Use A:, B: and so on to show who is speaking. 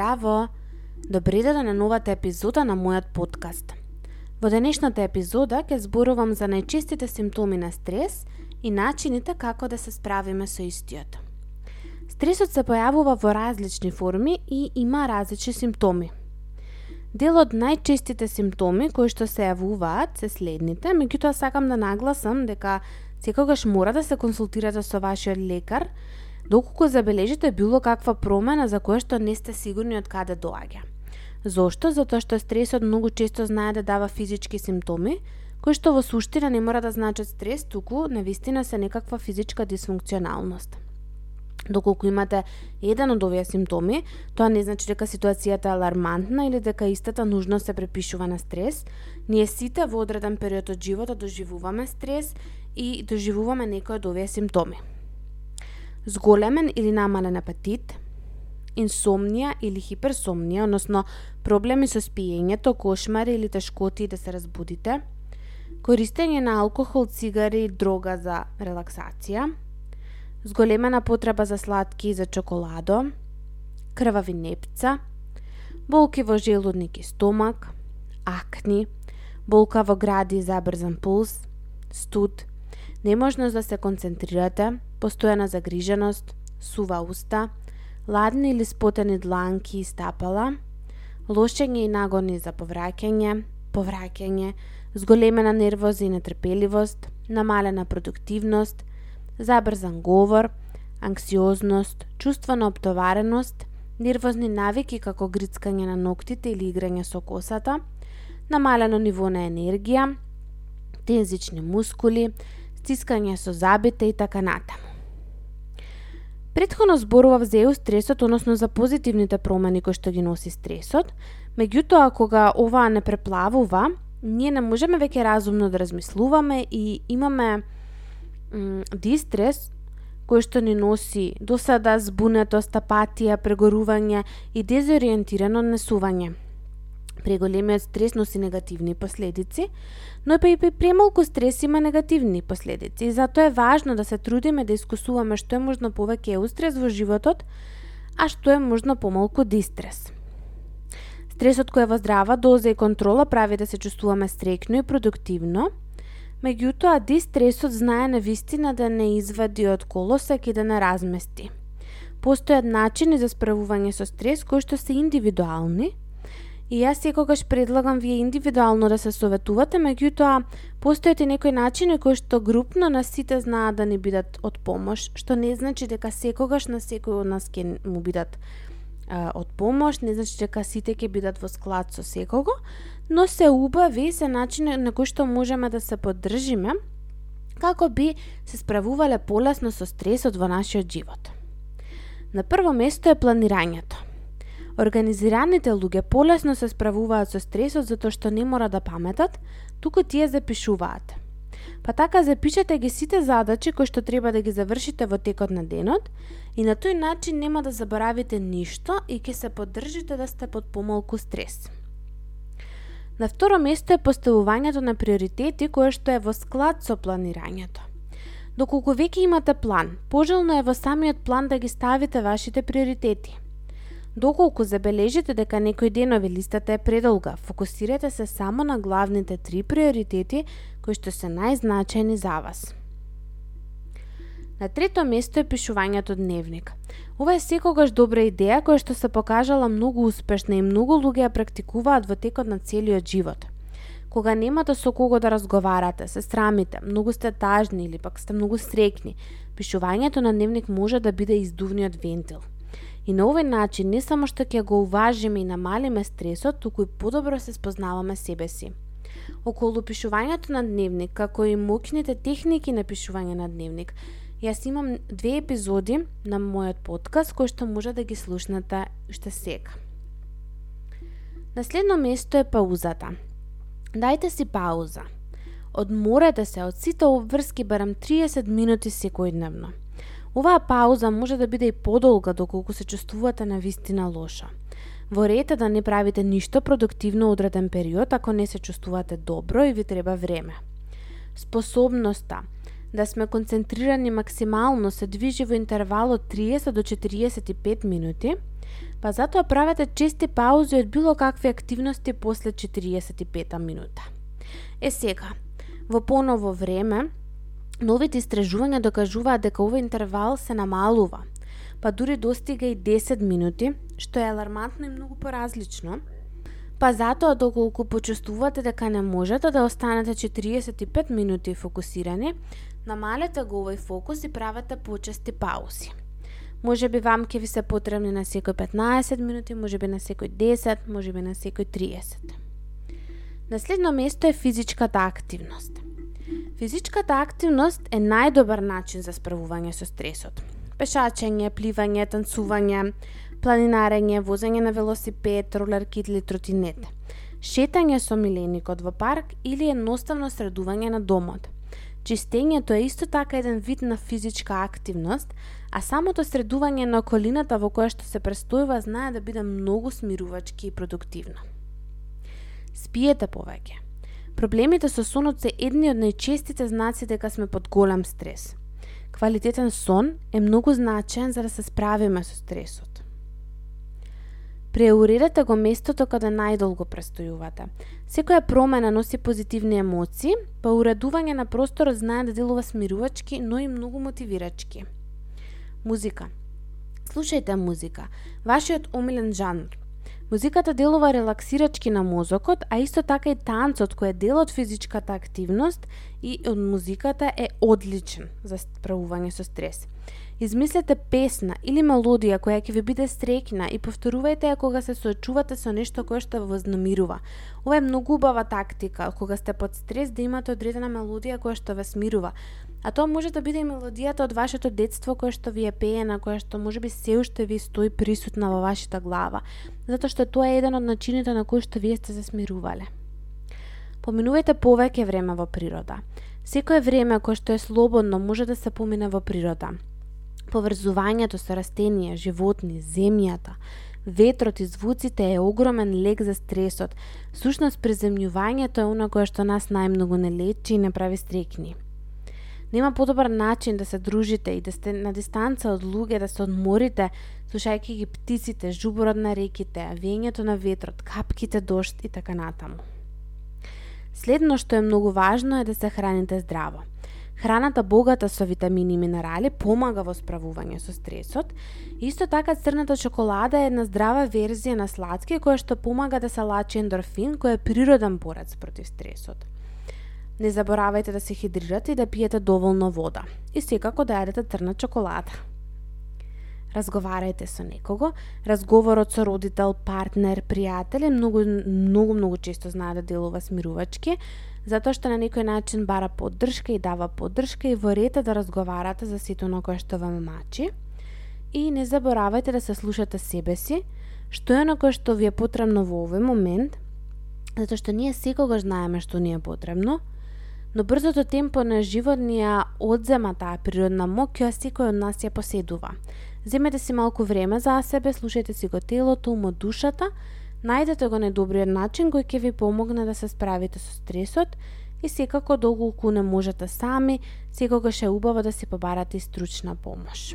A: Здраво! добри да на новата епизода на мојот подкаст. Во денешната епизода ќе зборувам за најчестите симптоми на стрес и начините како да се справиме со истиот. Стресот се појавува во различни форми и има различни симптоми. Дел од најчестите симптоми кои што се јавуваат се следните, меѓутоа сакам да нагласам дека секогаш мора да се консултирате со вашиот лекар доколку забележите било каква промена за која што не сте сигурни од каде доаѓа. Зошто? Затоа што стресот многу често знае да дава физички симптоми, кои што во суштина не мора да значат стрес, туку на вистина се некаква физичка дисфункционалност. Доколку имате еден од овие симптоми, тоа не значи дека ситуацијата е алармантна или дека истата нужно се препишува на стрес. Ние сите во одреден период од животот доживуваме стрес и доживуваме некои од овие симптоми зголемен или намален апетит, инсомнија или хиперсомнија, односно проблеми со спиењето, кошмари или тешкоти да се разбудите, користење на алкохол, цигари и дрога за релаксација, зголемена потреба за сладки и за чоколадо, крвави непца, болки во желудник и стомак, акни, болка во гради и забрзан пулс, студ, неможност да се концентрирате, постојана загриженост, сува уста, ладни или спотени дланки и стапала, лошење и нагони за повраќање, повраќање, зголемена нервоза и нетрпеливост, намалена продуктивност, забрзан говор, анксиозност, чувство на оптовареност, нервозни навики како грицкање на ноктите или играње со косата, намалено ниво на енергија, тензични мускули, стискање со забите и така натаму. Предходно зборував за еу стресот, односно за позитивните промени кои што ги носи стресот, меѓутоа кога оваа не преплавува, ние не можеме веќе разумно да размислуваме и имаме дистрес кој што ни носи досада збунетост, апатија, прегорување и дезориентирано однесување. Преголемиот стрес носи негативни последици, но па и при премалку стрес има негативни последици и затоа е важно да се трудиме да искусуваме што е можно повеќе устрес во животот, а што е можно помалку дистрес. Стресот кој е во здрава доза и контрола прави да се чувствуваме стрекно и продуктивно, меѓутоа дистресот знае на вистина да не извади од колосек и да не размести. Постојат начини за справување со стрес кои што се индивидуални, И јас секогаш предлагам вие индивидуално да се советувате, меѓутоа постојат и некои начини кои што групно на сите знаат да ни бидат од помош, што не значи дека секогаш на секој од нас ќе му бидат а, од помош, не значи дека сите ќе бидат во склад со секого, но се убави се начини на кои што можеме да се поддржиме како би се справувале полесно со стресот во нашиот живот. На прво место е планирањето. Организираните луѓе полесно се справуваат со стресот затоа што не мора да паметат, туку тие запишуваат. Па така запишете ги сите задачи кои што треба да ги завршите во текот на денот и на тој начин нема да заборавите ништо и ќе се поддржите да сте под помалку стрес. На второ место е поставувањето на приоритети кое што е во склад со планирањето. Доколку веќе имате план, пожелно е во самиот план да ги ставите вашите приоритети – Доколку забележите дека некој денови листата е предолга, фокусирате се само на главните три приоритети кои што се најзначајни за вас. На трето место е пишувањето дневник. Ова е секогаш добра идеја која што се покажала многу успешна и многу луѓе ја практикуваат во текот на целиот живот. Кога немате со кого да разговарате, се срамите, многу сте тажни или пак сте многу срекни, пишувањето на дневник може да биде издувниот вентил. И на овој начин не само што ќе го уважиме и намалиме стресот, туку и подобро се спознаваме себе си. Околу пишувањето на дневник, како и моќните техники на пишување на дневник, јас имам две епизоди на мојот подкаст кои што може да ги слушнете уште сега. На следно место е паузата. Дајте си пауза. Одморете се од сите обврски барам 30 минути секојдневно. Оваа пауза може да биде и подолга доколку се чувствувате на вистина лоша. Во да не правите ништо продуктивно одреден период ако не се чувствувате добро и ви треба време. Способноста да сме концентрирани максимално се движи во интервал од 30 до 45 минути, па затоа правете чести паузи од било какви активности после 45 минута. Е сега, во поново време, новите истражувања докажуваат дека овој интервал се намалува, па дури достига и 10 минути, што е алармантно и многу поразлично, Па затоа доколку почувствувате дека не можете да останете 45 минути фокусирани, намалете го овој фокус и правете почести паузи. Може би вам ќе ви се потребни на секој 15 минути, може би на секој 10, може би на секој 30. На следно место е физичката активност. Физичката активност е најдобар начин за справување со стресот. Пешачење, пливање, танцување, планинарење, возење на велосипед, ролерки или тротинет, шетање со миленикот во парк или едноставно средување на домот. Чистењето е исто така еден вид на физичка активност, а самото средување на околината во која што се престојува знае да биде многу смирувачки и продуктивно. Спиете повеќе. Проблемите со сонот се едни од најчестите знаци дека сме под голем стрес. Квалитетен сон е многу значаен за да се справиме со стресот. Преуредете го местото каде најдолго престојувате. Секоја промена носи позитивни емоции, па уредување на просторот знае да делува смирувачки, но и многу мотивирачки. Музика. Слушајте музика. Вашиот омилен жанр. Музиката делува релаксирачки на мозокот, а исто така и танцот кој е дел од физичката активност и од музиката е одличен за справување со стрес. Измислете песна или мелодија која ќе ви биде стрекна и повторувајте ја кога се соочувате со нешто кое што ве вознамирува. Ова е многу убава тактика, кога сте под стрес да имате одредена мелодија која што ве смирува. А тоа може да биде и мелодијата од вашето детство која што ви е пеена, која што можеби се уште ви стои присутна во вашата глава, затоа што тоа е еден од начините на кој што вие сте се смирувале. Поминувајте повеќе време во природа. Секое време кое што е слободно може да се помине во природа поврзувањето со растенија, животни, земјата, ветрот и звуците е огромен лек за стресот. Сушност приземјувањето е она кое што нас најмногу не лечи и не прави стрекни. Нема подобар начин да се дружите и да сте на дистанца од луѓе, да се одморите, слушајќи ги птиците, жуборот на реките, вењето на ветрот, капките дошт и така натаму. Следно што е многу важно е да се храните здраво. Храната богата со витамини и минерали помага во справување со стресот. Исто така црната чоколада е една здрава верзија на сладки која што помага да се лачи ендорфин кој е природен борец против стресот. Не заборавајте да се хидрирате и да пиете доволно вода. И секако да јадете црна чоколада. Разговарајте со некого. Разговорот со родител, партнер, пријател е многу, многу, многу често знае да делува смирувачки затоа што на некој начин бара поддршка и дава поддршка и ворете да разговарате за сето на кое што вам мачи. И не заборавајте да се слушате себе си, што е на кое што ви е потребно во овој момент, затоа што ние секогаш знаеме што ни е потребно, но брзото темпо на живот ни ја одзема таа природна моќ која секој од нас ја поседува. Земете си малку време за себе, слушајте си го телото, умот, душата, Најдете го најдобриот начин кој ќе ви помогне да се справите со стресот и секако доколку не можете сами, секогаш е убаво да си побарате и стручна помош.